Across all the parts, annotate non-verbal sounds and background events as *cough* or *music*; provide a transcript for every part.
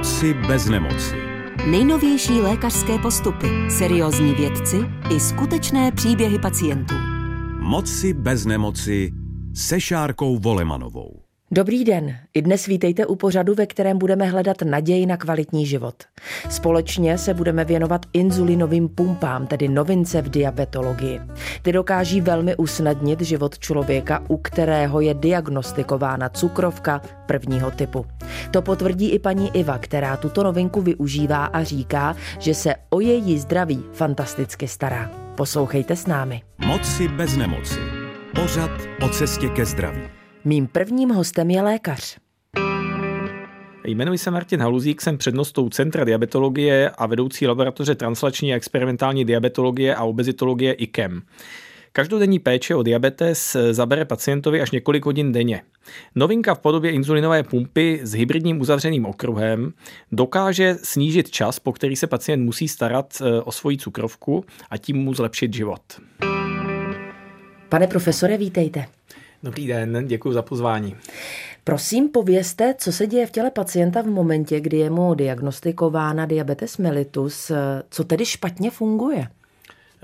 Moci bez nemoci. Nejnovější lékařské postupy, seriózní vědci i skutečné příběhy pacientů. Moci bez nemoci se Šárkou Volemanovou. Dobrý den. I dnes vítejte u pořadu, ve kterém budeme hledat naději na kvalitní život. Společně se budeme věnovat inzulinovým pumpám, tedy novince v diabetologii. Ty dokáží velmi usnadnit život člověka, u kterého je diagnostikována cukrovka prvního typu. To potvrdí i paní Iva, která tuto novinku využívá a říká, že se o její zdraví fantasticky stará. Poslouchejte s námi. Moci bez nemoci. Pořad o cestě ke zdraví. Mým prvním hostem je lékař. Jmenuji se Martin Haluzík, jsem přednostou Centra diabetologie a vedoucí laboratoře translační a experimentální diabetologie a obezitologie IKEM. Každodenní péče o diabetes zabere pacientovi až několik hodin denně. Novinka v podobě inzulinové pumpy s hybridním uzavřeným okruhem dokáže snížit čas, po který se pacient musí starat eh, o svoji cukrovku a tím mu zlepšit život. Pane profesore, vítejte. Dobrý den, děkuji za pozvání. Prosím, povězte, co se děje v těle pacienta v momentě, kdy je mu diagnostikována diabetes mellitus, co tedy špatně funguje?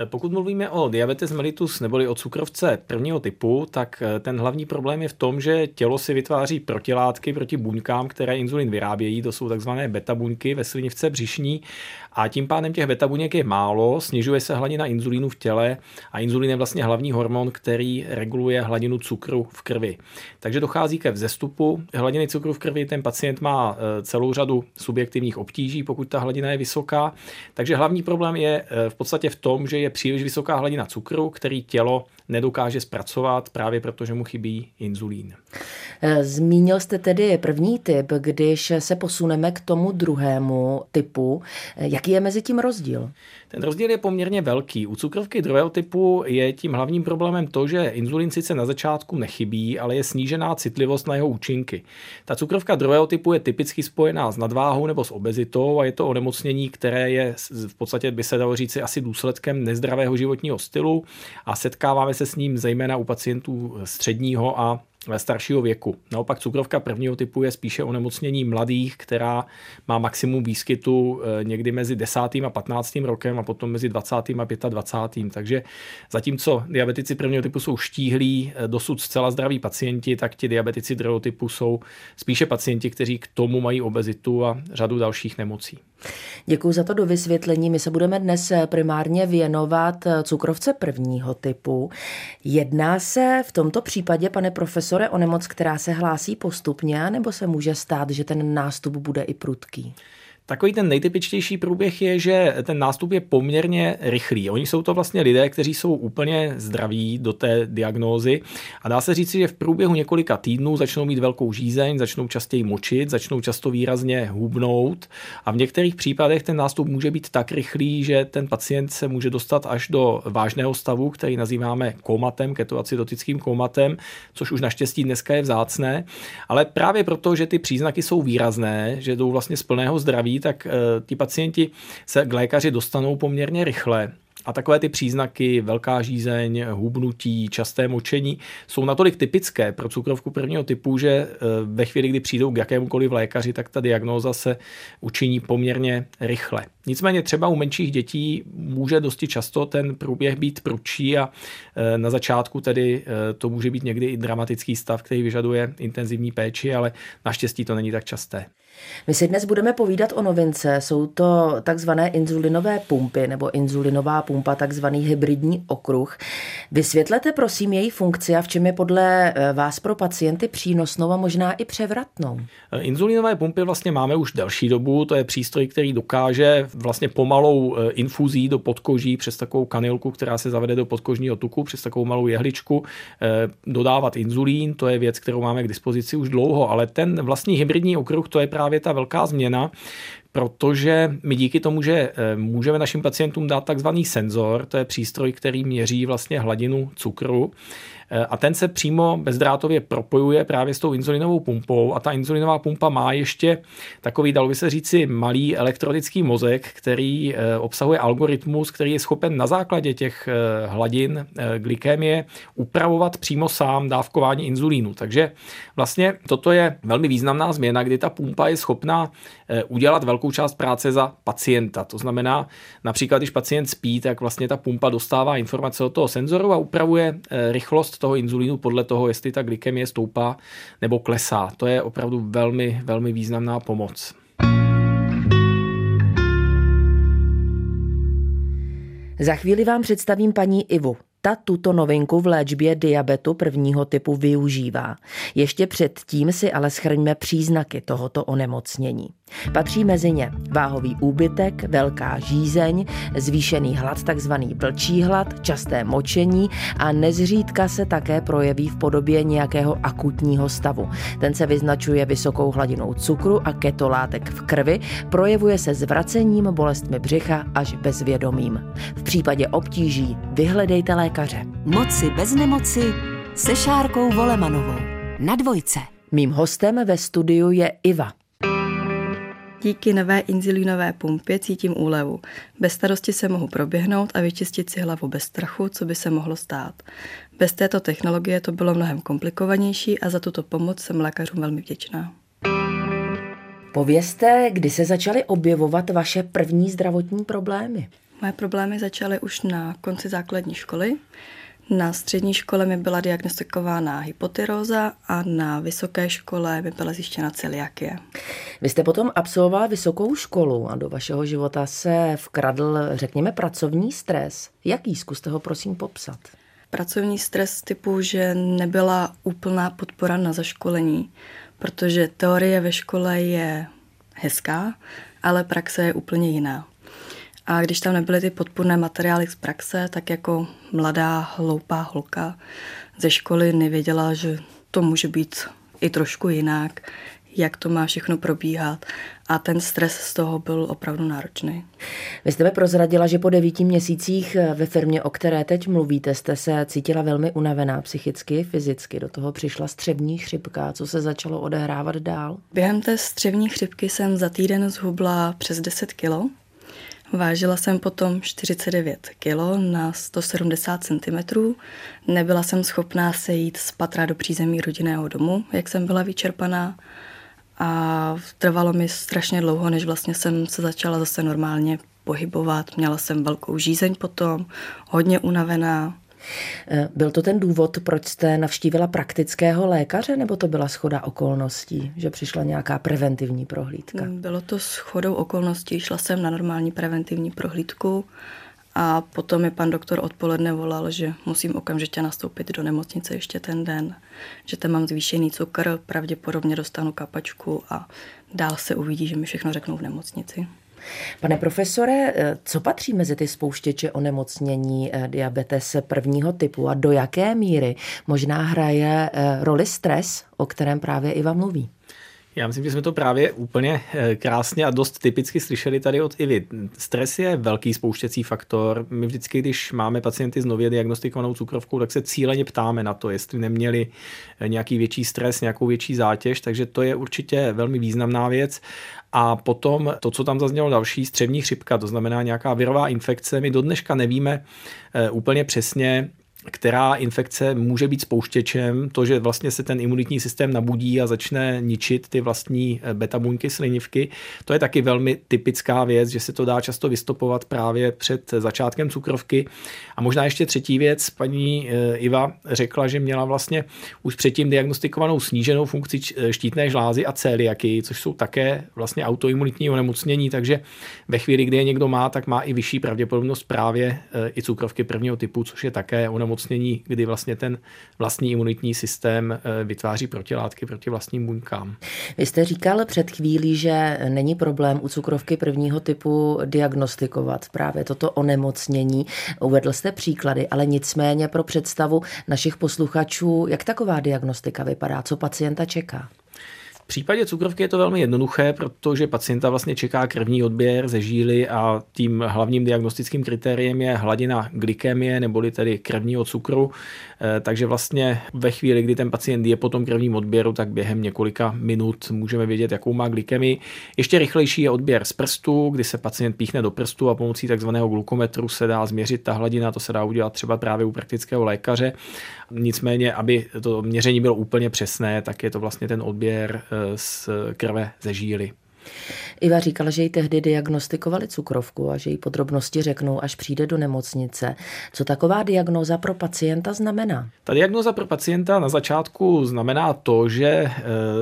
Pokud mluvíme o diabetes mellitus neboli o cukrovce prvního typu, tak eh, ten hlavní problém je v tom, že tělo si vytváří protilátky proti buňkám, které inzulin vyrábějí. To jsou takzvané beta buňky ve slinivce břišní a tím pádem těch beta buněk je málo, snižuje se hladina inzulínu v těle a inzulin je vlastně hlavní hormon, který reguluje hladinu cukru v krvi. Takže dochází ke vzestupu hladiny cukru v krvi, ten pacient má eh, celou řadu subjektivních obtíží, pokud ta hladina je vysoká. Takže hlavní problém je eh, v podstatě v tom, že je příliš vysoká hladina cukru, který tělo nedokáže zpracovat právě proto, že mu chybí inzulín. Eh, zmínil jste tedy první typ, když se posuneme k tomu druhému typu. Eh, jaký je mezi tím rozdíl? Ten rozdíl je poměrně velký. U cukrovky druhého typu je tím hlavním problémem to, že inzulin sice na začátku nechybí, ale je snížená citlivost na jeho účinky. Ta cukrovka druhého typu je typicky spojená s nadváhou nebo s obezitou a je to onemocnění, které je v podstatě, by se dalo říci, asi důsledkem nezdravého životního stylu a setkáváme se s ním zejména u pacientů středního a staršího věku. Naopak cukrovka prvního typu je spíše onemocnění mladých, která má maximum výskytu eh, někdy mezi 10. a 15. rokem a potom mezi 20. a 25. Takže zatímco diabetici prvního typu jsou štíhlí, eh, dosud zcela zdraví pacienti, tak ti diabetici druhého typu jsou spíše pacienti, kteří k tomu mají obezitu a řadu dalších nemocí. Děkuji za to do vysvětlení. My se budeme dnes primárně věnovat cukrovce prvního typu. Jedná se v tomto případě, pane profesore, o nemoc, která se hlásí postupně, nebo se může stát, že ten nástup bude i prudký? Takový ten nejtypičtější průběh je, že ten nástup je poměrně rychlý. Oni jsou to vlastně lidé, kteří jsou úplně zdraví do té diagnózy. A dá se říci, že v průběhu několika týdnů začnou mít velkou žízeň, začnou častěji močit, začnou často výrazně hubnout. A v některých případech ten nástup může být tak rychlý, že ten pacient se může dostat až do vážného stavu, který nazýváme komatem, ketoacidotickým komatem, což už naštěstí dneska je vzácné, ale právě proto, že ty příznaky jsou výrazné, že jdou vlastně z plného zdraví, tak eh, ti pacienti se k lékaři dostanou poměrně rychle. A takové ty příznaky, velká žízeň, hubnutí, časté močení, jsou natolik typické pro cukrovku prvního typu, že eh, ve chvíli, kdy přijdou k jakémukoliv lékaři, tak ta diagnóza se učiní poměrně rychle. Nicméně třeba u menších dětí může dosti často ten průběh být prudší a e, na začátku tedy to může být někdy i dramatický stav, který vyžaduje intenzivní péči, ale naštěstí to není tak časté. My si dnes budeme povídat o novince. Jsou to takzvané inzulinové pumpy nebo inzulinová pumpa, takzvaný hybridní okruh. Vysvětlete prosím její funkci a v čem je podle e, vás pro pacienty přínosnou a možná i převratnou. Inzulinové pumpy vlastně máme už delší dobu. To je přístroj, který dokáže vlastně pomalou eh, infuzí do podkoží přes takovou kanilku, která se zavede do podkožního tuku, přes takovou malou jehličku, eh, dodávat inzulín. To je věc, kterou máme k dispozici už dlouho, ale ten vlastní hybridní okruh, to je právě ta velká změna, protože my díky tomu, že můžeme našim pacientům dát takzvaný senzor, to je přístroj, který měří vlastně hladinu cukru, Eh, a ten se přímo bezdrátově propojuje právě s tou inzulinovou pumpou a ta inzulinová pumpa má ještě takový, dalo by se říci, malý elektronický mozek, který eh, obsahuje algoritmus, který je schopen na základě těch eh, hladin glykémie upravovat přímo sám dávkování inzulínu. Takže vlastně toto je velmi významná změna, kdy ta pumpa je schopná udělat velkou část práce za pacienta. To znamená, například, když pacient spí, tak vlastně ta pumpa dostává informace od toho senzoru a upravuje rychlost toho inzulínu podle toho, jestli ta glykemie stoupá nebo klesá. To je opravdu velmi, velmi významná pomoc. Za chvíli vám představím paní Ivu. Ta tuto novinku v léčbě diabetu prvního typu využívá. Ještě předtím si ale schrňme příznaky tohoto onemocnění. Patří mezi ně váhový úbytek, velká žízeň, zvýšený hlad, takzvaný vlčí hlad, časté močení a nezřídka se také projeví v podobě nějakého akutního stavu. Ten se vyznačuje vysokou hladinou cukru a ketolátek v krvi, projevuje se zvracením, bolestmi břicha až bezvědomím. V případě obtíží vyhledejte lékaře. Moci bez nemoci se Šárkou Volemanovou. Na dvojce. Mým hostem ve studiu je Iva. Díky nové inzulínové pumpě cítím úlevu. Bez starosti se mohu proběhnout a vyčistit si hlavu bez strachu, co by se mohlo stát. Bez této technologie to bylo mnohem komplikovanější a za tuto pomoc jsem lékařům velmi vděčná. Povězte, kdy se začaly objevovat vaše první zdravotní problémy? Moje problémy začaly už na konci základní školy. Na střední škole mi byla diagnostikována hypotyróza a na vysoké škole mi byla zjištěna celiakie. Vy jste potom absolvovala vysokou školu a do vašeho života se vkradl, řekněme, pracovní stres. Jaký? Zkuste ho prosím popsat. Pracovní stres typu, že nebyla úplná podpora na zaškolení, protože teorie ve škole je hezká, ale praxe je úplně jiná. A když tam nebyly ty podpůrné materiály z praxe, tak jako mladá, hloupá holka ze školy nevěděla, že to může být i trošku jinak, jak to má všechno probíhat a ten stres z toho byl opravdu náročný. Vy jste mi prozradila, že po devíti měsících ve firmě, o které teď mluvíte, jste se cítila velmi unavená psychicky, fyzicky. Do toho přišla střevní chřipka. Co se začalo odehrávat dál? Během té střevní chřipky jsem za týden zhubla přes 10 kilo Vážila jsem potom 49 kg na 170 cm. Nebyla jsem schopná sejít z patra do přízemí rodinného domu, jak jsem byla vyčerpaná. A trvalo mi strašně dlouho, než vlastně jsem se začala zase normálně pohybovat. Měla jsem velkou žízeň potom, hodně unavená, byl to ten důvod, proč jste navštívila praktického lékaře, nebo to byla schoda okolností, že přišla nějaká preventivní prohlídka? Mm, bylo to schodou okolností, šla jsem na normální preventivní prohlídku a potom mi pan doktor odpoledne volal, že musím okamžitě nastoupit do nemocnice ještě ten den, že tam mám zvýšený cukr, pravděpodobně dostanu kapačku a dál se uvidí, že mi všechno řeknou v nemocnici. Pane profesore, eh, co patří mezi ty spouštěče onemocnění eh, diabetes prvního typu a do jaké míry možná hraje eh, roli stres, o kterém právě Iva mluví? Já myslím, že jsme to právě úplně krásně a dost typicky slyšeli tady od Ivy. Stres je velký spouštěcí faktor. My vždycky, když máme pacienty s nově diagnostikovanou cukrovkou, tak se cíleně ptáme na to, jestli neměli nějaký větší stres, nějakou větší zátěž, takže to je určitě velmi významná věc. A potom to, co tam zaznělo další, střevní chřipka, to znamená nějaká virová infekce. My do dneška nevíme eh, úplně přesně, která infekce může být spouštěčem, to, že vlastně se ten imunitní systém nabudí a začne ničit ty vlastní eh, beta buňky slinivky, to je taky velmi typická věc, že se to dá často vystopovat právě před začátkem cukrovky. A možná ještě třetí věc, paní eh, Iva řekla, že měla vlastně už předtím diagnostikovanou sníženou funkci eh, štítné žlázy a celiaky, což jsou také vlastně autoimunitní onemocnění, takže ve chvíli, kdy je někdo má, tak má i vyšší pravděpodobnost právě i cukrovky prvního typu, což je také onemocnění onemocnění, kdy vlastně ten vlastní imunitní systém eh, vytváří protilátky proti vlastním buňkám. Vy jste říkal před chvílí, že není problém u cukrovky prvního typu diagnostikovat právě toto onemocnění. Uvedl jste příklady, ale nicméně pro představu našich posluchačů, jak taková diagnostika vypadá, co pacienta čeká? V případě cukrovky je to velmi jednoduché, protože pacienta vlastně čeká krevní odběr ze žíly a tím hlavním diagnostickým kritériem je hladina glykemie neboli tedy krevního cukru. Eh, takže vlastně ve chvíli, kdy ten pacient je po tom krevním odběru, tak během několika minut můžeme vědět, jakou má glykemii. Ještě rychlejší je odběr z prstu, kdy se pacient píchne do prstu a pomocí takzvaného glukometru se dá změřit ta hladina, to se dá udělat třeba právě u praktického lékaře. Nicméně, aby to měření bylo úplně přesné, tak je to vlastně ten odběr eh, z krve ze žíly. Iva říkala, že ji tehdy diagnostikovali cukrovku a že jí podrobnosti řeknou, až přijde do nemocnice. Co taková diagnóza pro pacienta znamená? Ta diagnóza pro pacienta na začátku znamená to, že eh,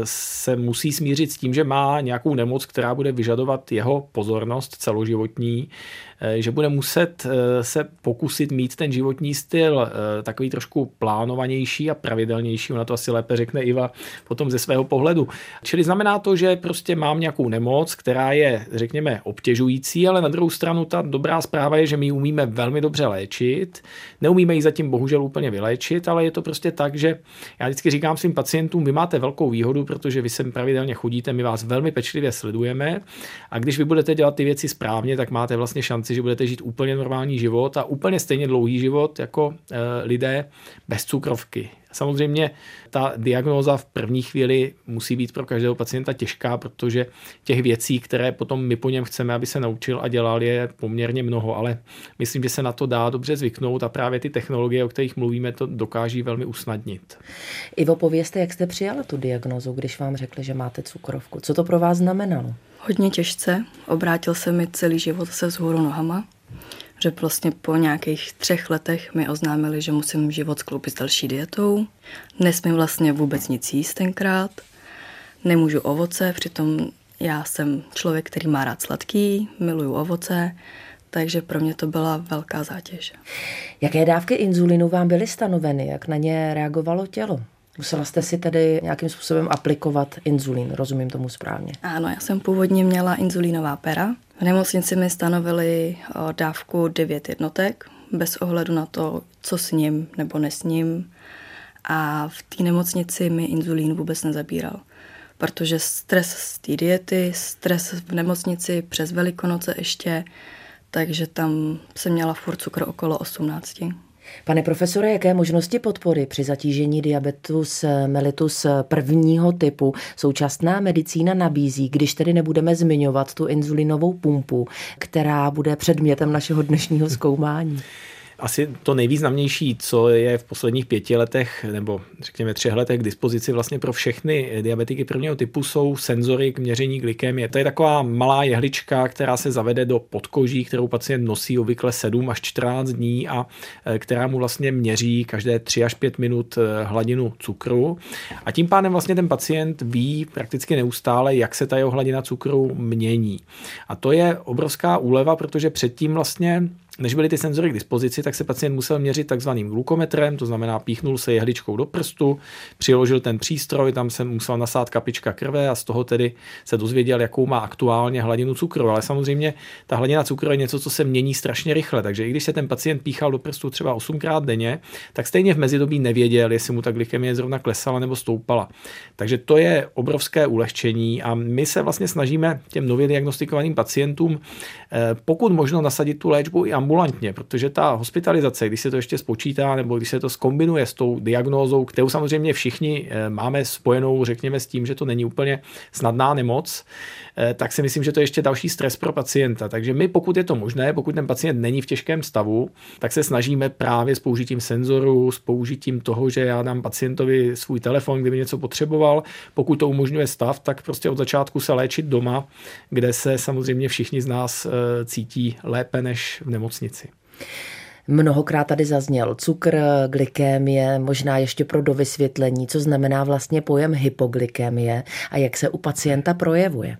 se musí smířit s tím, že má nějakou nemoc, která bude vyžadovat jeho pozornost celoživotní, že bude muset eh, se pokusit mít ten životní styl eh, takový trošku plánovanější a pravidelnější, ona to asi lépe řekne Iva potom ze svého pohledu. Čili znamená to, že prostě mám nějakou nemoc, která je, řekněme, obtěžující, ale na druhou stranu ta dobrá zpráva je, že my ji umíme velmi dobře léčit. Neumíme ji zatím bohužel úplně vyléčit, ale je to prostě tak, že já vždycky říkám svým pacientům, vy máte velkou výhodu, protože vy sem pravidelně chodíte, my vás velmi pečlivě sledujeme a když vy budete dělat ty věci správně, tak máte vlastně šanci že budete žít úplně normální život a úplně stejně dlouhý život jako e, lidé bez cukrovky. Samozřejmě ta diagnóza v první chvíli musí být pro každého pacienta těžká, protože těch věcí, které potom my po něm chceme, aby se naučil a dělal, je poměrně mnoho, ale myslím, že se na to dá dobře zvyknout a právě ty technologie, o kterých mluvíme, to dokáží velmi usnadnit. Ivo, povězte, jak jste přijala tu diagnózu, když vám řekli, že máte cukrovku. Co to pro vás znamenalo? Hodně těžce. Obrátil se mi celý život se vzhůru nohama že vlastně po nějakých třech letech mi oznámili, že musím život skloupit s další dietou. Nesmím vlastně vůbec nic jíst tenkrát. Nemůžu ovoce, přitom já jsem člověk, který má rád sladký, miluju ovoce, takže pro mě to byla velká zátěž. Jaké dávky inzulinu vám byly stanoveny? Jak na ně reagovalo tělo? Musela jste si tedy nějakým způsobem aplikovat inzulín, rozumím tomu správně. Ano, já jsem původně měla inzulínová pera. V nemocnici mi stanovili dávku 9 jednotek, bez ohledu na to, co s ním nebo nesním. A v té nemocnici mi inzulín vůbec nezabíral. Protože stres z té diety, stres v nemocnici přes velikonoce ještě, takže tam jsem měla furt cukr okolo 18. Pane profesore, jaké možnosti podpory při zatížení diabetus mellitus prvního typu současná medicína nabízí, když tedy nebudeme zmiňovat tu inzulinovou pumpu, která bude předmětem našeho dnešního zkoumání? Asi to nejvýznamnější, co je v posledních pěti letech nebo řekněme třech letech k dispozici vlastně pro všechny diabetiky prvního typu jsou senzory k měření glykemie. To je taková malá jehlička, která se zavede do podkoží, kterou pacient nosí obvykle 7 až 14 dní a e, která mu vlastně měří každé 3 až 5 minut e, hladinu cukru. A tím pádem vlastně ten pacient ví prakticky neustále, jak se ta jeho hladina cukru mění. A to je obrovská úleva, protože předtím vlastně než byly ty senzory k dispozici, tak se pacient musel měřit takzvaným glukometrem, to znamená píchnul se jehličkou do prstu, přiložil ten přístroj, tam se musel nasát kapička krve a z toho tedy se dozvěděl, jakou má aktuálně hladinu cukru. Ale samozřejmě ta hladina cukru je něco, co se mění strašně rychle, takže i když se ten pacient píchal do prstu třeba 8krát denně, tak stejně v mezidobí nevěděl, jestli mu ta glykemie zrovna klesala nebo stoupala. Takže to je obrovské ulehčení a my se vlastně snažíme těm nově diagnostikovaným pacientům eh, pokud možno nasadit tu léčbu i ambulantně, protože ta hospitalizace, když se to ještě spočítá nebo když se to skombinuje s tou diagnózou, kterou samozřejmě všichni eh, máme spojenou, řekněme, s tím, že to není úplně snadná nemoc, eh, tak si myslím, že to je ještě další stres pro pacienta. Takže my, pokud je to možné, pokud ten pacient není v těžkém stavu, tak se snažíme právě s použitím senzoru, s použitím toho, že já dám pacientovi svůj telefon, kdyby něco potřeboval. Pokud to umožňuje stav, tak prostě od začátku se léčit doma, kde se samozřejmě všichni z nás eh, cítí lépe než v nemocnici nemocnici. Mnohokrát tady zazněl cukr, glykémie, možná ještě pro dovysvětlení, co znamená vlastně pojem hypoglykémie a jak se u pacienta projevuje.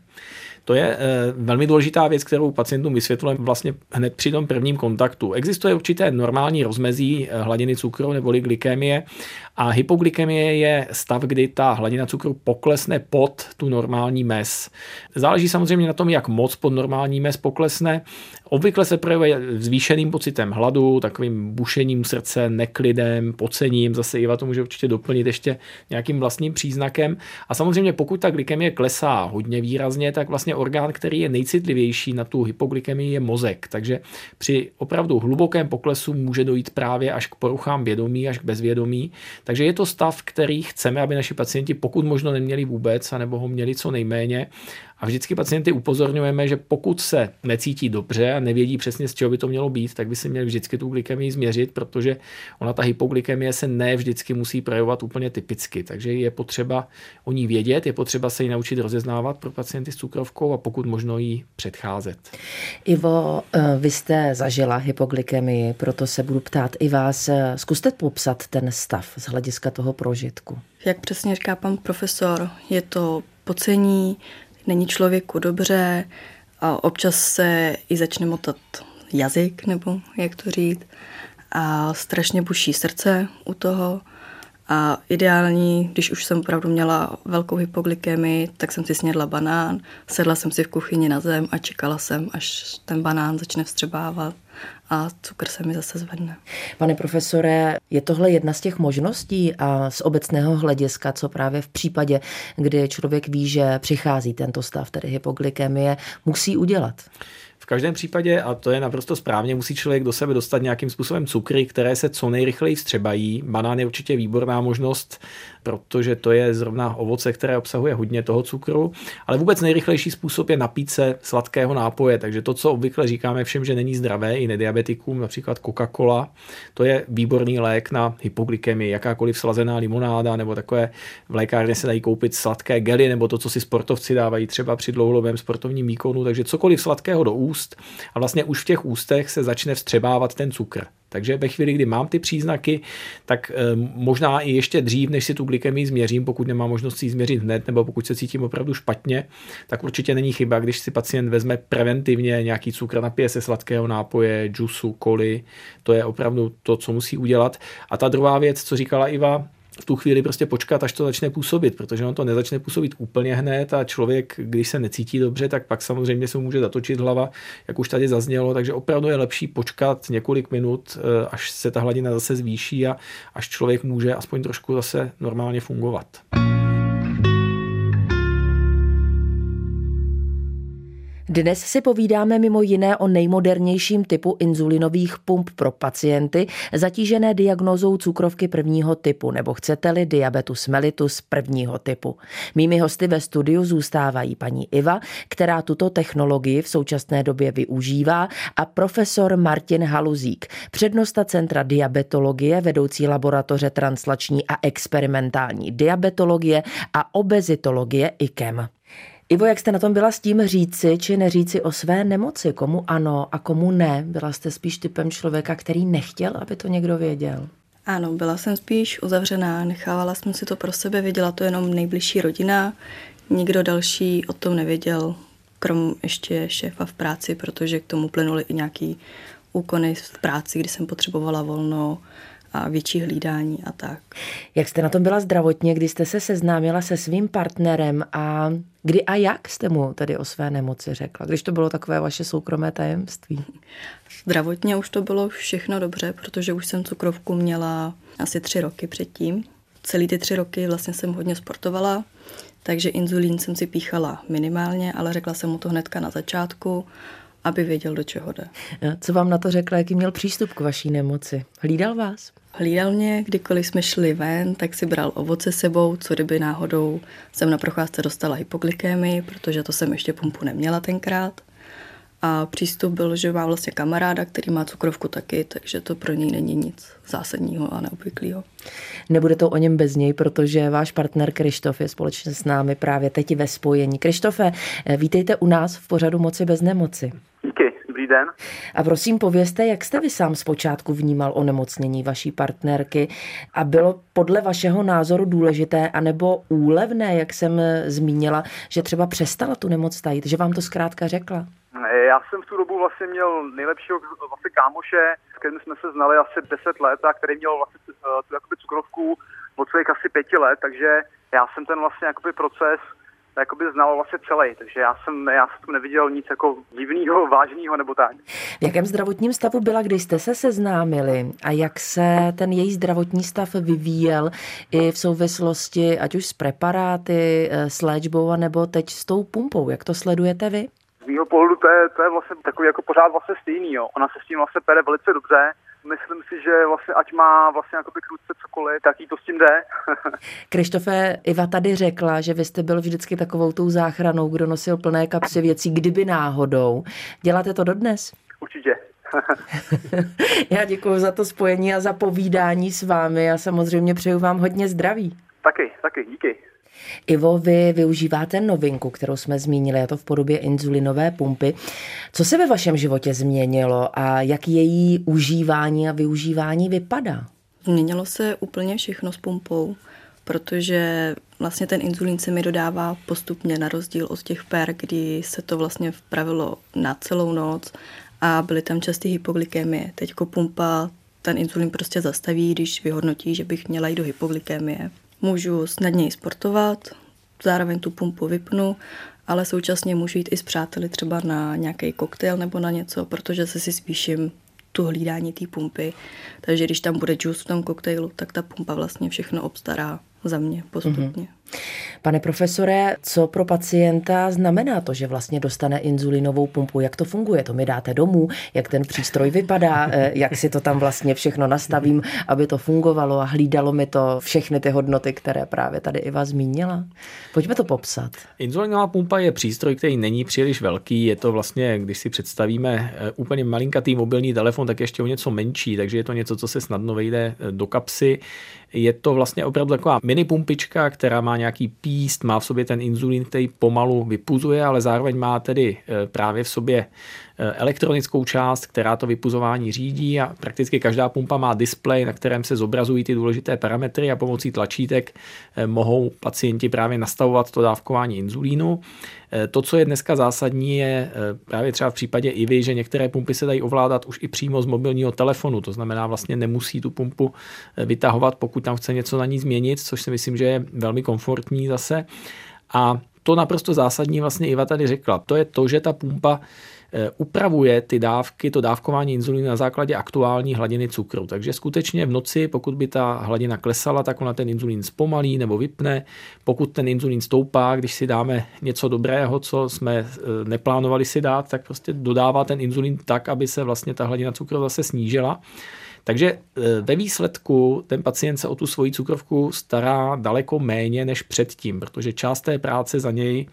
To je eh, velmi důležitá věc, kterou pacientům vysvětlujeme vlastně hned při tom prvním kontaktu. Existuje určité normální rozmezí eh, hladiny cukru neboli glykémie A hypoglykemie je stav, kdy ta hladina cukru poklesne pod tu normální mez. Záleží samozřejmě na tom, jak moc pod normální mez poklesne. Obvykle se projevuje zvýšeným pocitem hladu, takovým bušením srdce, neklidem, pocením. Zase Iva to může určitě doplnit ještě nějakým vlastním příznakem. A samozřejmě pokud ta glykemie klesá hodně výrazně, tak vlastně orgán, který je nejcitlivější na tu hypoglykemii, je mozek. Takže při opravdu hlubokém poklesu může dojít právě až k poruchám vědomí, až k bezvědomí. Takže je to stav, který chceme, aby naši pacienti pokud možno neměli vůbec, anebo ho měli co nejméně. A vždycky pacienty upozorňujeme, že pokud se necítí dobře a nevědí přesně, z čeho by to mělo být, tak by si měli vždycky tu glykemii změřit, protože ona ta hypoglykemie se ne vždycky musí projevovat úplně typicky. Takže je potřeba o ní vědět, je potřeba se ji naučit rozeznávat pro pacienty s cukrovkou a pokud možno jí předcházet. Ivo, eh, vy jste zažila hypoglykemii, proto se budu ptát i vás. Zkuste popsat ten stav z hlediska toho prožitku. Jak přesně říká pan profesor, je to pocení, není člověku dobře a občas se i začne motat jazyk, nebo jak to říct, a strašně buší srdce u toho. A ideální, když už jsem opravdu měla velkou hypoglykemii, tak jsem si snědla banán, sedla jsem si v kuchyni na zem a čekala jsem, až ten banán začne vstřebávat a cukr se mi zase zvedne. Pane profesore, je tohle jedna z těch možností a z obecného hlediska, co právě v případě, kdy člověk ví, že přichází tento stav, tedy hypoglykemie, musí udělat? V každém případě, a to je naprosto správně, musí člověk do sebe dostat nějakým způsobem cukry, které se co nejrychleji vstřebají. Banán je určitě výborná možnost protože to je zrovna ovoce, které obsahuje hodně toho cukru, ale vůbec nejrychlejší způsob je napít se sladkého nápoje, takže to, co obvykle říkáme všem, že není zdravé i nediabetikům, například Coca-Cola, to je výborný lék na hypoglykemii, jakákoliv slazená limonáda nebo takové v lékárně se dají koupit sladké gely nebo to, co si sportovci dávají třeba při dlouhodobém sportovním výkonu, takže cokoliv sladkého do úst a vlastně už v těch ústech se začne vstřebávat ten cukr. Takže ve chvíli, kdy mám ty příznaky, tak eh, možná i ještě dřív, než si tu glykemii změřím, pokud nemám možnost si ji změřit hned, nebo pokud se cítím opravdu špatně, tak určitě není chyba, když si pacient vezme preventivně nějaký cukr, napije se sladkého nápoje, džusu, koli. To je opravdu to, co musí udělat. A ta druhá věc, co říkala Iva, v tu chvíli prostě počkat, až to začne působit, protože on to nezačne působit úplně hned a člověk, když se necítí dobře, tak pak samozřejmě se mu může zatočit hlava, jak už tady zaznělo, takže opravdu je lepší počkat několik minut, eh, až se ta hladina zase zvýší a až člověk může aspoň trošku zase normálně fungovat. Dnes si povídáme mimo jiné o nejmodernějším typu inzulinových pump pro pacienty zatížené diagnózou cukrovky prvního typu nebo chcete-li diabetus mellitus prvního typu. Mými hosty ve studiu zůstávají paní Iva, která tuto technologii v současné době využívá a profesor Martin Haluzík, přednosta Centra diabetologie, vedoucí laboratoře translační a experimentální diabetologie a obezitologie IKEM. Ivo, jak jste na tom byla s tím říci či neříci o své nemoci? Komu ano a komu ne? Byla jste spíš typem člověka, který nechtěl, aby to někdo věděl? Ano, byla jsem spíš uzavřená, nechávala jsem si to pro sebe, věděla to jenom nejbližší rodina, nikdo další o tom nevěděl, krom ještě šéfa v práci, protože k tomu plynuly i nějaký úkony v práci, kdy jsem potřebovala volno, a větší hlídání a tak. Jak jste na tom byla zdravotně, kdy jste se seznámila se svým partnerem a kdy a jak jste mu tedy o své nemoci řekla, když to bylo takové vaše soukromé tajemství? Zdravotně už to bylo všechno dobře, protože už jsem cukrovku měla asi tři roky předtím. Celý ty tři roky vlastně jsem hodně sportovala, takže inzulín jsem si píchala minimálně, ale řekla jsem mu to hnedka na začátku aby věděl, do čeho jde. Co vám na to řekl, jaký měl přístup k vaší nemoci? Hlídal vás? Hlídal mě, kdykoliv jsme šli ven, tak si bral ovoce sebou, co kdyby náhodou jsem na procházce dostala hypoglykémii, protože to jsem ještě pumpu neměla tenkrát. A přístup byl, že má vlastně kamaráda, který má cukrovku taky, takže to pro něj není nic zásadního a neobvyklého. Nebude to o něm bez něj, protože váš partner Krištof je společně s námi právě teď ve spojení. Krištofe, vítejte u nás v pořadu Moci bez nemoci. Dobrý den. A prosím, povězte, jak jste vy sám zpočátku vnímal onemocnění vaší partnerky a bylo podle vašeho názoru důležité anebo úlevné, jak jsem zmínila, že třeba přestala tu nemoc tajit, že vám to zkrátka řekla? Já jsem v tu dobu vlastně měl nejlepšího vlastně kámoše, s kterým jsme se znali asi 10 let a který měl vlastně tu jakoby cukrovku od svých asi pěti let, takže já jsem ten vlastně jakoby proces jakoby znal vlastně celý, takže já jsem, já jsem neviděl nic jako divného, *laughs* vážného nebo tak. V jakém zdravotním stavu byla, když jste se seznámili a jak se ten její zdravotní stav vyvíjel i v souvislosti ať už s preparáty, eh, s léčbou nebo teď s tou pumpou, jak to sledujete vy? Z mého pohledu to je, to je vlastně takový jako pořád vlastně stejný, jo. Ona se s tím vlastně pere velice dobře, myslím si, že vlastně ať má vlastně jakoby krutce cokoliv, tak jí to s tím jde. *laughs* Krištofe, Iva tady řekla, že vy jste byl vždycky takovou tou záchranou, kdo nosil plné kapsy věcí, kdyby náhodou. Děláte to dodnes? Určitě. *laughs* Já děkuji za to spojení a za povídání s vámi a samozřejmě přeju vám hodně zdraví. Taky, taky, díky. Ivo, vy využíváte novinku, kterou jsme zmínili, a to v podobě inzulinové pumpy. Co se ve vašem životě změnilo a jak její užívání a využívání vypadá? Změnilo se úplně všechno s pumpou, protože vlastně ten inzulín se mi dodává postupně na rozdíl od těch per, kdy se to vlastně vpravilo na celou noc a byly tam časté hypoglykemie. Teďko pumpa ten inzulín prostě zastaví, když vyhodnotí, že bych měla jít do hypoglykemie. Můžu snadněji sportovat, zároveň tu pumpu vypnu, ale současně můžu jít i s přáteli třeba na nějaký koktejl nebo na něco, protože se si spíším tu hlídání té pumpy. Takže když tam bude džus v tom koktejlu, tak ta pumpa vlastně všechno obstará za mě postupně. Mm-hmm. Pane profesore, co pro pacienta znamená to, že vlastně dostane inzulinovou pumpu? Jak to funguje? To mi dáte domů? Jak ten přístroj vypadá? Eh, jak si to tam vlastně všechno nastavím, aby to fungovalo a hlídalo mi to všechny ty hodnoty, které právě tady Iva zmínila? Pojďme to popsat. Inzulinová pumpa je přístroj, který není příliš velký. Je to vlastně, když si představíme eh, úplně malinkatý mobilní telefon, tak ještě o něco menší, takže je to něco, co se snadno vejde eh, do kapsy. Je to vlastně opravdu taková mini pumpička, která má nějaký píst, má v sobě ten inzulín, který pomalu vypuzuje, ale zároveň má tedy eh, právě v sobě elektronickou část, která to vypuzování řídí a prakticky každá pumpa má displej, na kterém se zobrazují ty důležité parametry a pomocí tlačítek eh, mohou pacienti právě nastavovat to dávkování inzulínu. To, co je dneska zásadní, je právě třeba v případě IVY, že některé pumpy se dají ovládat už i přímo z mobilního telefonu, to znamená vlastně nemusí tu pumpu vytahovat, pokud tam chce něco na ní změnit, což si myslím, že je velmi komfortní zase. A to naprosto zásadní vlastně Iva tady řekla. To je to, že ta pumpa eh, upravuje ty dávky, to dávkování inzulínu na základě aktuální hladiny cukru. Takže skutečně v noci, pokud by ta hladina klesala, tak ona ten inzulín zpomalí nebo vypne. Pokud ten inzulín stoupá, když si dáme něco dobrého, co jsme eh, neplánovali si dát, tak prostě dodává ten inzulín tak, aby se vlastně ta hladina cukru zase snížila. Takže e, ve výsledku ten pacient se o tu svoji cukrovku stará daleko méně než předtím, protože část té práce za něj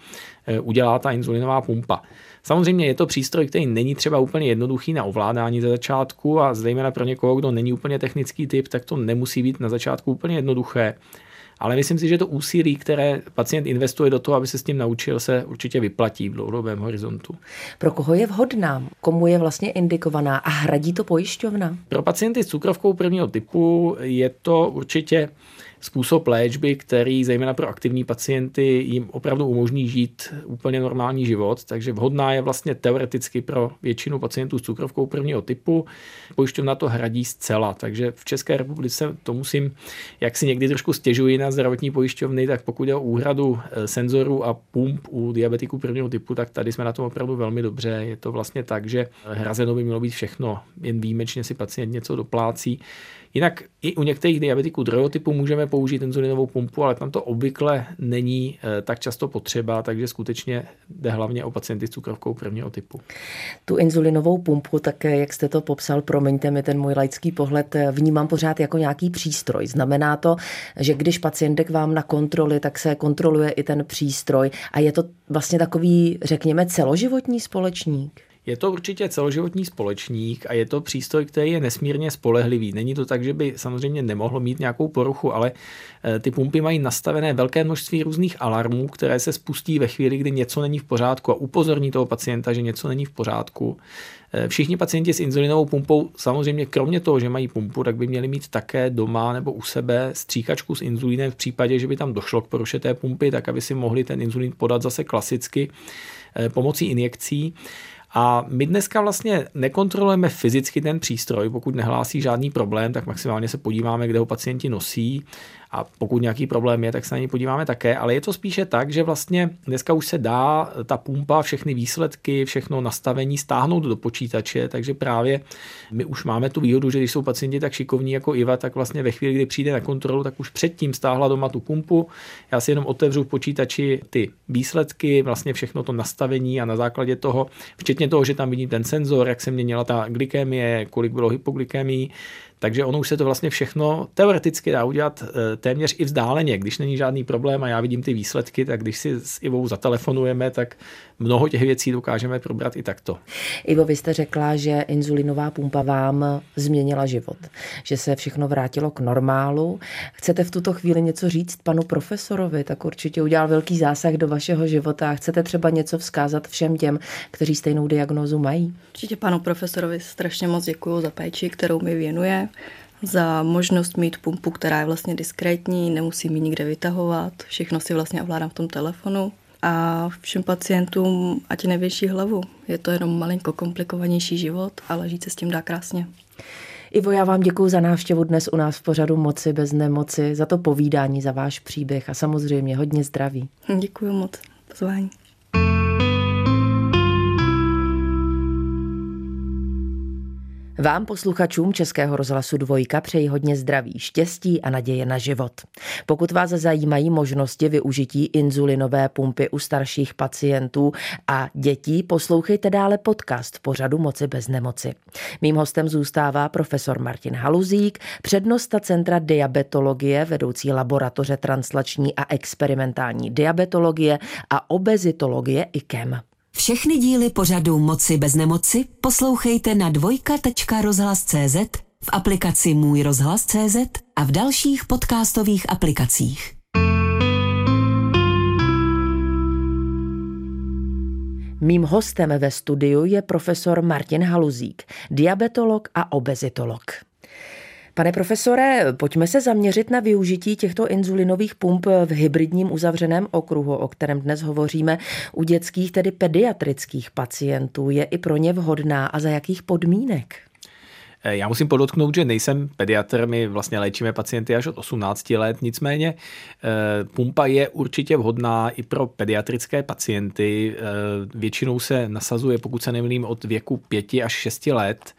e, udělá ta inzulinová pumpa. Samozřejmě je to přístroj, který není třeba úplně jednoduchý na ovládání ze začátku a zejména pro někoho, kdo není úplně technický typ, tak to nemusí být na začátku úplně jednoduché. Ale myslím si, že to úsilí, které pacient investuje do toho, aby se s tím naučil, se určitě vyplatí v dlouhodobém horizontu. Pro koho je vhodná? Komu je vlastně indikovaná a hradí to pojišťovna? Pro pacienty s cukrovkou prvního typu je to určitě způsob léčby, který zejména pro aktivní pacienty jim opravdu umožní žít úplně normální život, takže vhodná je vlastně teoreticky pro většinu pacientů s cukrovkou prvního typu. Pojišťovna to hradí zcela, takže v České republice to musím, jak si někdy trošku stěžuji na zdravotní pojišťovny, tak pokud je o úhradu eh, senzorů a pump u diabetiků prvního typu, tak tady jsme na tom opravdu velmi dobře. Je to vlastně tak, že hrazeno by mělo být všechno, jen výjimečně si pacient něco doplácí. Jinak i u některých diabetiků druhého typu můžeme použít inzulinovou pumpu, ale tam to obvykle není eh, tak často potřeba, takže skutečně jde hlavně o pacienty s cukrovkou prvního typu. Tu inzulinovou pumpu, tak eh, jak jste to popsal, promiňte mi ten můj laický pohled, eh, vnímám pořád jako nějaký přístroj. Znamená to, že když pacient jde k vám na kontroly, tak se kontroluje i ten přístroj a je to vlastně takový, řekněme, celoživotní společník? Je to určitě celoživotní společník a je to přístroj, který je nesmírně spolehlivý. Není to tak, že by samozřejmě nemohlo mít nějakou poruchu, ale eh, ty pumpy mají nastavené velké množství různých alarmů, které se spustí ve chvíli, kdy něco není v pořádku a upozorní toho pacienta, že něco není v pořádku. Eh, všichni pacienti s inzulinovou pumpou, samozřejmě kromě toho, že mají pumpu, tak by měli mít také doma nebo u sebe stříkačku s inzulínem v případě, že by tam došlo k poruše té pumpy, tak aby si mohli ten inzulín podat zase klasicky eh, pomocí injekcí. A my dneska vlastně nekontrolujeme fyzicky ten přístroj, pokud nehlásí žádný problém, tak maximálně se podíváme, kde ho pacienti nosí a pokud nějaký problém je, tak se na ní podíváme také, ale je to spíše tak, že vlastně dneska už se dá ta pumpa, všechny výsledky, všechno nastavení stáhnout do počítače, takže právě my už máme tu výhodu, že když jsou pacienti tak šikovní jako Iva, tak vlastně ve chvíli, kdy přijde na kontrolu, tak už předtím stáhla doma tu pumpu. Já si jenom otevřu v počítači ty výsledky, vlastně všechno to nastavení a na základě toho, včetně toho, že tam vidím ten senzor, jak se měnila ta glykemie, kolik bylo hypoglykemii, takže ono už se to vlastně všechno teoreticky dá udělat eh, téměř i vzdáleně. Když není žádný problém a já vidím ty výsledky, tak když si s Ivou zatelefonujeme, tak mnoho těch věcí dokážeme probrat i takto. Ivo, vy jste řekla, že inzulinová pumpa vám změnila život, že se všechno vrátilo k normálu. Chcete v tuto chvíli něco říct panu profesorovi, tak určitě udělal velký zásah do vašeho života. Chcete třeba něco vzkázat všem těm, kteří stejnou diagnózu mají? Určitě panu profesorovi strašně moc děkuji za péči, kterou mi věnuje za možnost mít pumpu, která je vlastně diskrétní, nemusím ji nikde vytahovat, všechno si vlastně ovládám v tom telefonu a všem pacientům ať nevěší hlavu. Je to jenom malinko komplikovanější život, ale žít se s tím dá krásně. Ivo, já vám děkuji za návštěvu dnes u nás v pořadu Moci bez nemoci, za to povídání, za váš příběh a samozřejmě hodně zdraví. Děkuji moc. Pozvání. Vám posluchačům Českého rozhlasu Dvojka přeji hodně zdraví, štěstí a naděje na život. Pokud vás zajímají možnosti využití inzulinové pumpy u starších pacientů a dětí, poslouchejte dále podcast pořadu Moci bez nemoci. Mým hostem zůstává profesor Martin Haluzík, přednosta Centra diabetologie, vedoucí laboratoře translační a experimentální diabetologie a obezitologie IKEM. Všechny díly pořadu Moci bez nemoci poslouchejte na dvojka.rozhlas.cz, v aplikaci Můj rozhlas.cz a v dalších podcastových aplikacích. Mým hostem ve studiu je profesor Martin Haluzík, diabetolog a obezitolog. Pane profesore, pojďme se zaměřit na využití těchto inzulinových pump v hybridním uzavřeném okruhu, o kterém dnes hovoříme, u dětských, tedy pediatrických pacientů. Je i pro ně vhodná a za jakých podmínek? Eh, já musím podotknout, že nejsem pediatr, my vlastně léčíme pacienty až od 18 let, nicméně eh, pumpa je určitě vhodná i pro pediatrické pacienty. Eh, většinou se nasazuje, pokud se nemýlím, od věku 5 až 6 let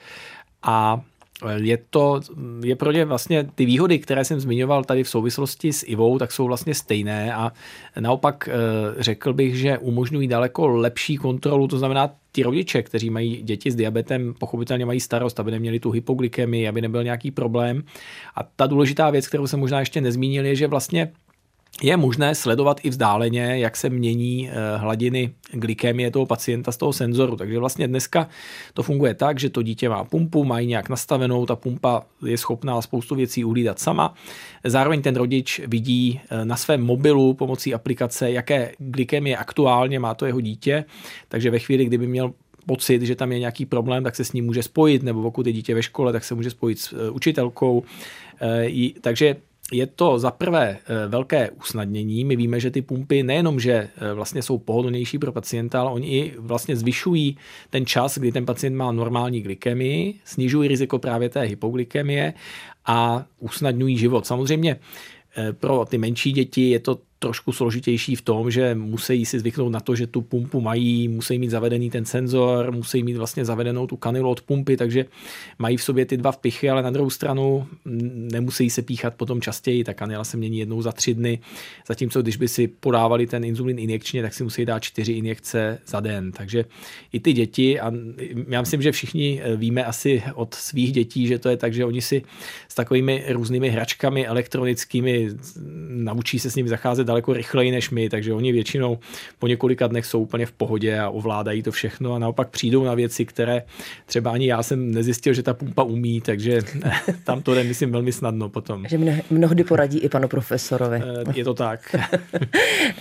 a je to, je pro ně vlastně ty výhody, které jsem zmiňoval tady v souvislosti s Ivou, tak jsou vlastně stejné a naopak eh, řekl bych, že umožňují daleko lepší kontrolu, to znamená ti rodiče, kteří mají děti s diabetem, pochopitelně mají starost, aby neměli tu hypoglykemii, aby nebyl nějaký problém. A ta důležitá věc, kterou jsem možná ještě nezmínil, je, že vlastně je možné sledovat i vzdáleně, jak se mění eh, hladiny glykemie toho pacienta z toho senzoru. Takže vlastně dneska to funguje tak, že to dítě má pumpu, má nějak nastavenou, ta pumpa je schopná spoustu věcí uhlídat sama. Zároveň ten rodič vidí eh, na svém mobilu pomocí aplikace, jaké glykemie aktuálně má to jeho dítě, takže ve chvíli, kdyby měl pocit, že tam je nějaký problém, tak se s ním může spojit, nebo pokud je dítě ve škole, tak se může spojit s eh, učitelkou. Takže je to za prvé eh, velké usnadnění. My víme, že ty pumpy nejenom, že eh, vlastně jsou pohodlnější pro pacienta, ale oni i vlastně zvyšují ten čas, kdy ten pacient má normální glykemii, snižují riziko právě té hypoglykemie a usnadňují život. Samozřejmě eh, pro ty menší děti je to trošku složitější v tom, že musí si zvyknout na to, že tu pumpu mají, musí mít zavedený ten senzor, musí mít vlastně zavedenou tu kanilu od pumpy, takže mají v sobě ty dva vpichy, ale na druhou stranu nemusí se píchat potom častěji, ta kanila se mění jednou za tři dny, zatímco když by si podávali ten inzulin injekčně, tak si musí dát čtyři injekce za den, takže i ty děti, a já myslím, že všichni víme asi od svých dětí, že to je tak, že oni si s takovými různými hračkami elektronickými naučí se s nimi zacházet daleko rychleji než my, takže oni většinou po několika dnech jsou úplně v pohodě a ovládají to všechno a naopak přijdou na věci, které třeba ani já jsem nezjistil, že ta pumpa umí, takže *laughs* tam to jde, myslím, velmi snadno potom. Že mnohdy poradí i panu profesorovi. Eh, je to tak. *laughs*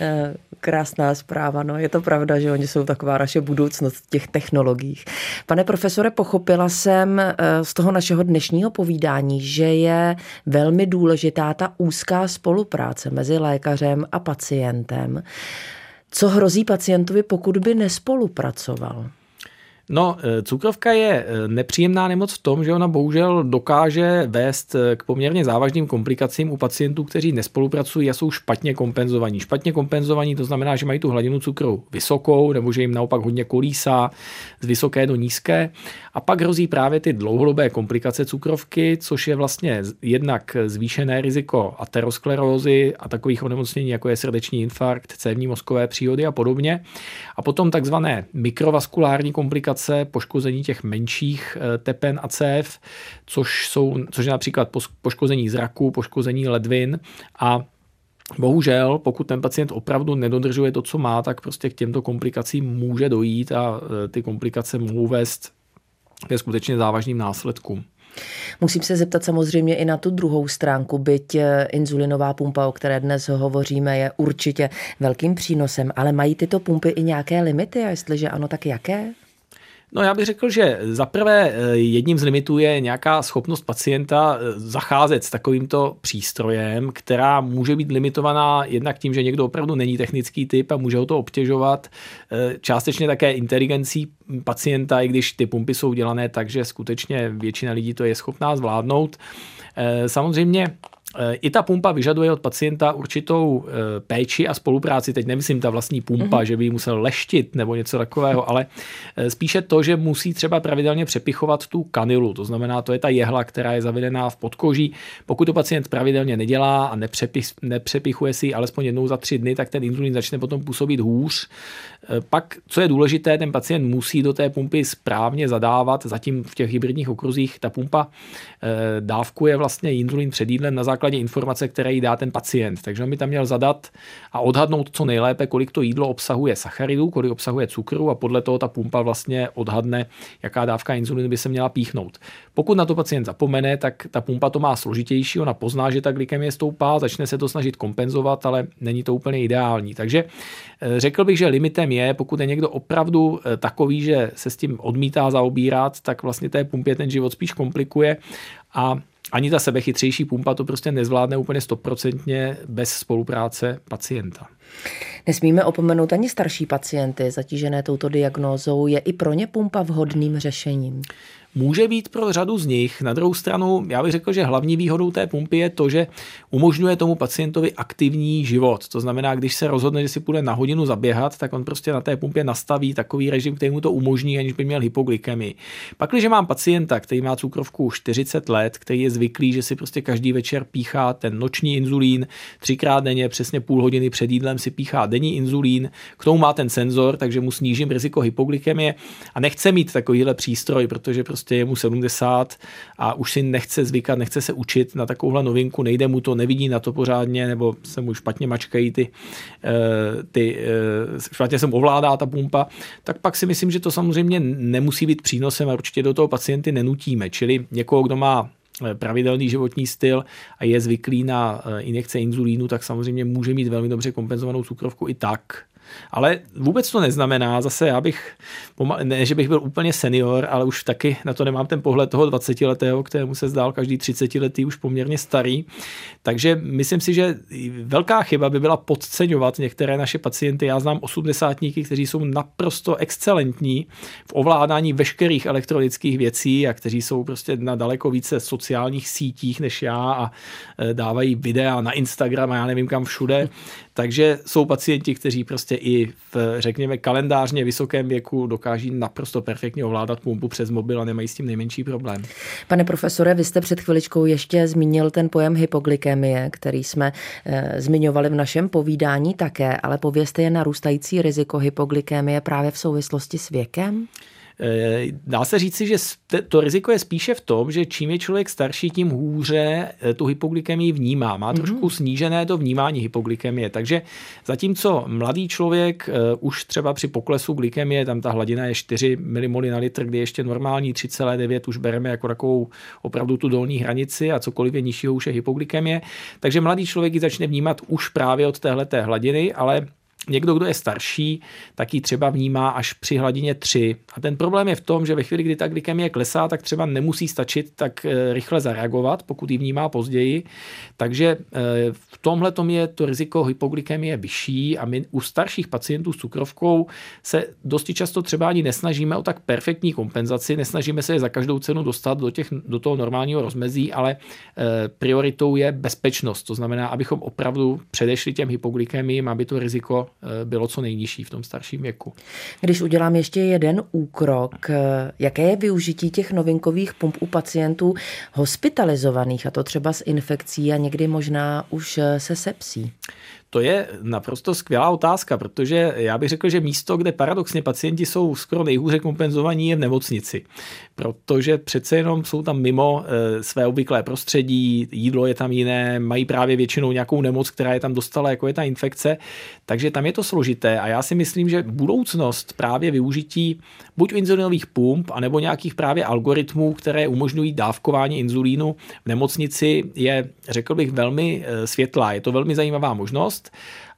Eh, krásná zpráva, no je to pravda, že oni jsou taková naše budoucnost v těch technologiích. Pane profesore, pochopila jsem eh, z toho našeho dnešního povídání, že je velmi důležitá ta úzká spolupráce mezi lékařem a pacientem. Co hrozí pacientovi, pokud by nespolupracoval? No, eh, cukrovka je eh, nepříjemná nemoc v tom, že ona bohužel dokáže vést eh, k poměrně závažným komplikacím u pacientů, kteří nespolupracují a jsou špatně kompenzovaní. Špatně kompenzovaní to znamená, že mají tu hladinu cukru vysokou, nebo že jim naopak hodně kolísá z vysoké do nízké. A pak hrozí právě ty dlouhodobé komplikace cukrovky, což je vlastně jednak zvýšené riziko aterosklerózy a takových onemocnění, jako je srdeční infarkt, cévní mozkové příhody a podobně. A potom takzvané mikrovaskulární komplikace, poškození těch menších eh, tepen a cév, což, jsou, což je například poškození zraku, poškození ledvin a Bohužel, pokud ten pacient opravdu nedodržuje to, co má, tak prostě k těmto komplikacím může dojít a eh, ty komplikace mohou vést ke skutečně závažným následkům. Musím se zeptat samozřejmě i na tu druhou stránku, byť eh, inzulinová pumpa, o které dnes hovoříme, je určitě velkým přínosem, ale mají tyto pumpy i nějaké limity a jestliže ano, tak jaké? No já bych řekl, že zaprvé eh, jedním z limitů je nějaká schopnost pacienta eh, zacházet s takovýmto přístrojem, která může být limitovaná jednak tím, že někdo opravdu není technický typ a může ho to obtěžovat, eh, částečně také inteligencí pacienta, i když ty pumpy jsou dělané tak, že skutečně většina lidí to je schopná zvládnout. Samozřejmě i ta pumpa vyžaduje od pacienta určitou eh, péči a spolupráci. Teď nemyslím ta vlastní pumpa, mm-hmm. že by ji musel leštit nebo něco takového, ale eh, spíše to, že musí třeba pravidelně přepichovat tu kanilu. To znamená, to je ta jehla, která je zavedená v podkoží. Pokud to pacient pravidelně nedělá a nepřepich, nepřepichuje si ji alespoň jednou za tři dny, tak ten inzulin začne potom působit hůř. Eh, pak, co je důležité, ten pacient musí do té pumpy správně zadávat. Zatím v těch hybridních okruzích ta pumpa dávkuje vlastně inzulin před jídlem na základě informace, které jí dá ten pacient. Takže on by tam měl zadat a odhadnout co nejlépe, kolik to jídlo obsahuje sacharidů, kolik obsahuje cukru a podle toho ta pumpa vlastně odhadne, jaká dávka inzulinu by se měla píchnout. Pokud na to pacient zapomene, tak ta pumpa to má složitější, ona pozná, že ta glykemie stoupá, začne se to snažit kompenzovat, ale není to úplně ideální. Takže eh, řekl bych, že limitem je, pokud je někdo opravdu eh, takový, že se s tím odmítá zaobírat, tak vlastně té pumpě ten život spíš komplikuje a ani ta sebechytřejší pumpa to prostě nezvládne úplně stoprocentně bez spolupráce pacienta. Nesmíme opomenout ani starší pacienty zatížené touto diagnózou. Je i pro ně pumpa vhodným řešením? může být pro řadu z nich. Na druhou stranu, já bych řekl, že hlavní výhodou té pumpy je to, že umožňuje tomu pacientovi aktivní život. To znamená, když se rozhodne, že si půjde na hodinu zaběhat, tak on prostě na té pumpě nastaví takový režim, který mu to umožní, aniž by měl hypoglykemii. Pak, když mám pacienta, který má cukrovku 40 let, který je zvyklý, že si prostě každý večer píchá ten noční inzulín, třikrát denně, přesně půl hodiny před jídlem si píchá denní inzulín, k tomu má ten senzor, takže mu snížím riziko hypoglykemie a nechce mít takovýhle přístroj, protože prostě je mu 70 a už si nechce zvykat, nechce se učit na takovouhle novinku, nejde mu to, nevidí na to pořádně, nebo se mu špatně mačkají ty, eh, ty eh, špatně se mu ovládá ta pumpa, tak pak si myslím, že to samozřejmě nemusí být přínosem a určitě do toho pacienty nenutíme. Čili někoho, kdo má pravidelný životní styl a je zvyklý na injekce inzulínu, tak samozřejmě může mít velmi dobře kompenzovanou cukrovku i tak. Ale vůbec to neznamená, zase já bych, ne, že bych byl úplně senior, ale už taky na to nemám ten pohled toho 20-letého, kterému se zdál každý 30-letý už poměrně starý. Takže myslím si, že velká chyba by byla podceňovat některé naše pacienty. Já znám osmdesátníky, kteří jsou naprosto excelentní v ovládání veškerých elektronických věcí a kteří jsou prostě na daleko více sociálních sítích než já a e, dávají videa na Instagram a já nevím kam všude. Takže jsou pacienti, kteří prostě i v, řekněme, kalendářně vysokém věku dokáží naprosto perfektně ovládat pumpu přes mobil a nemají s tím nejmenší problém. Pane profesore, vy jste před chviličkou ještě zmínil ten pojem hypoglykemie, který jsme e, zmiňovali v našem povídání také, ale povězte je narůstající riziko hypoglykemie právě v souvislosti s věkem? Eh, dá se říci, že to riziko je spíše v tom, že čím je člověk starší, tím hůře eh, tu hypoglykemii vnímá. Má trošku mm-hmm. snížené to vnímání hypoglykemie. Takže zatímco mladý člověk eh, už třeba při poklesu glykemie, tam ta hladina je 4 mmol na litr, kdy ještě normální 3,9 už bereme jako takovou opravdu tu dolní hranici a cokoliv je nižšího už je hypoglykemie. Takže mladý člověk ji začne vnímat už právě od téhle hladiny, ale Někdo, kdo je starší, tak ji třeba vnímá až při hladině 3. A ten problém je v tom, že ve chvíli, kdy ta glykemie klesá, tak třeba nemusí stačit tak eh, rychle zareagovat, pokud ji vnímá později. Takže eh, v tomhle je to riziko hypoglykemie vyšší a my u starších pacientů s cukrovkou se dosti často třeba ani nesnažíme o tak perfektní kompenzaci, nesnažíme se je za každou cenu dostat do, těch, do toho normálního rozmezí, ale eh, prioritou je bezpečnost. To znamená, abychom opravdu předešli těm hypoglykemiím, aby to riziko bylo co nejnižší v tom starším věku. Když udělám ještě jeden úkrok, eh, jaké je využití těch novinkových pump u pacientů hospitalizovaných, a to třeba s infekcí a někdy možná už eh, se sepsí? To je naprosto skvělá otázka, protože já bych řekl, že místo, kde paradoxně pacienti jsou skoro nejhůře kompenzovaní, je v nemocnici. Protože přece jenom jsou tam mimo e, své obvyklé prostředí, jídlo je tam jiné, mají právě většinou nějakou nemoc, která je tam dostala, jako je ta infekce. Takže tam je to složité a já si myslím, že budoucnost právě využití buď inzulinových pump, anebo nějakých právě algoritmů, které umožňují dávkování inzulínu v nemocnici, je, řekl bych, velmi e, světlá. Je to velmi zajímavá možnost podkast.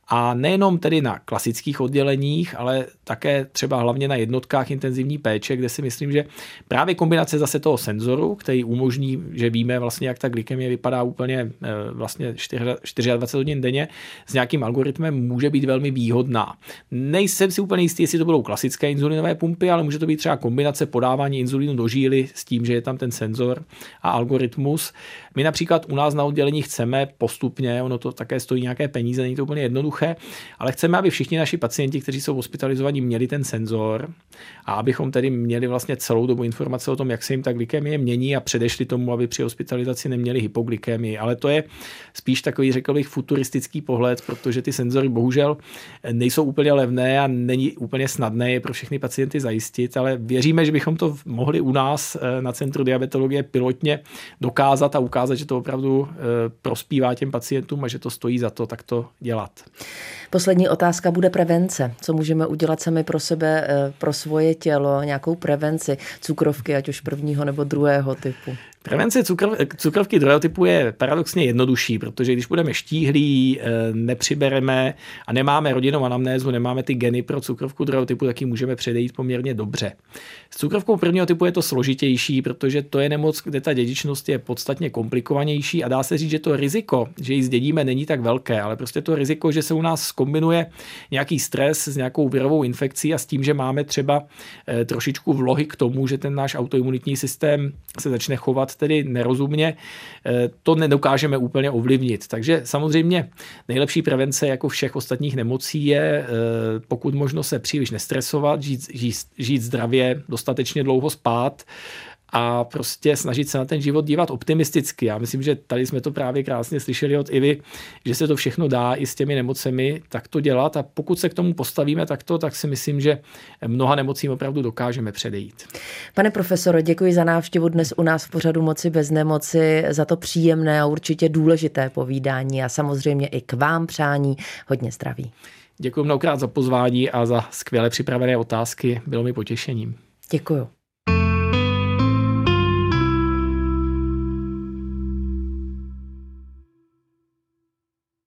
A nejenom tedy na klasických odděleních, ale také třeba hlavně na jednotkách intenzivní péče, kde si myslím, že právě kombinace zase toho senzoru, který umožní, že víme vlastně, jak ta glykemie vypadá úplně eh, vlastně 24 hodin denně, s nějakým algoritmem může být velmi výhodná. Nejsem si úplně jistý, jestli to budou klasické inzulinové pumpy, ale může to být třeba kombinace podávání inzulínu do žíly s tím, že je tam ten senzor a algoritmus. My například u nás na oddělení chceme postupně, ono to také stojí nějaké peníze, není to úplně jednoduché, ale chceme, aby všichni naši pacienti, kteří jsou hospitalizovaní, měli ten senzor a abychom tedy měli vlastně celou dobu informace o tom, jak se jim ta glykemie mění a předešli tomu, aby při hospitalizaci neměli hypoglykemii. Ale to je spíš takový, řekl bych, futuristický pohled, protože ty senzory bohužel nejsou úplně levné a není úplně snadné je pro všechny pacienty zajistit, ale věříme, že bychom to mohli u nás eh, na Centru diabetologie pilotně dokázat a ukázat, že to opravdu eh, prospívá těm pacientům a že to stojí za to tak to dělat. Poslední otázka bude prevence. Co můžeme udělat sami pro sebe, eh, pro svoje tělo, nějakou prevenci cukrovky, ať už prvního nebo druhého typu? Prevence cukrov, cukrovky druhého typu je paradoxně jednodušší, protože když budeme štíhlí, eh, nepřibereme a nemáme rodinnou anamnézu, nemáme ty geny pro cukrovku druhého typu, tak ji můžeme předejít poměrně dobře. S cukrovkou prvního typu je to složitější, protože to je nemoc, kde ta dědičnost je podstatně komplikovanější a dá se říct, že to riziko, že ji zdědíme, není tak velké, ale prostě to riziko, že se u nás kombinuje nějaký stres s nějakou virovou infekcí a s tím, že máme třeba eh, trošičku vlohy k tomu, že ten náš autoimunitní systém se začne chovat tedy nerozumně, eh, to nedokážeme úplně ovlivnit. Takže samozřejmě nejlepší prevence jako všech ostatních nemocí je eh, pokud možno se příliš nestresovat, žít, žít, žít zdravě, dostatečně dlouho spát, a prostě snažit se na ten život dívat optimisticky. Já myslím, že tady jsme to právě krásně slyšeli od Ivy, že se to všechno dá i s těmi nemocemi tak to dělat a pokud se k tomu postavíme takto, tak si myslím, že mnoha nemocím opravdu dokážeme předejít. Pane profesore, děkuji za návštěvu dnes u nás v pořadu Moci bez nemoci, za to příjemné a určitě důležité povídání a samozřejmě i k vám přání hodně zdraví. Děkuji mnohokrát za pozvání a za skvěle připravené otázky. Bylo mi potěšením. Děkuji.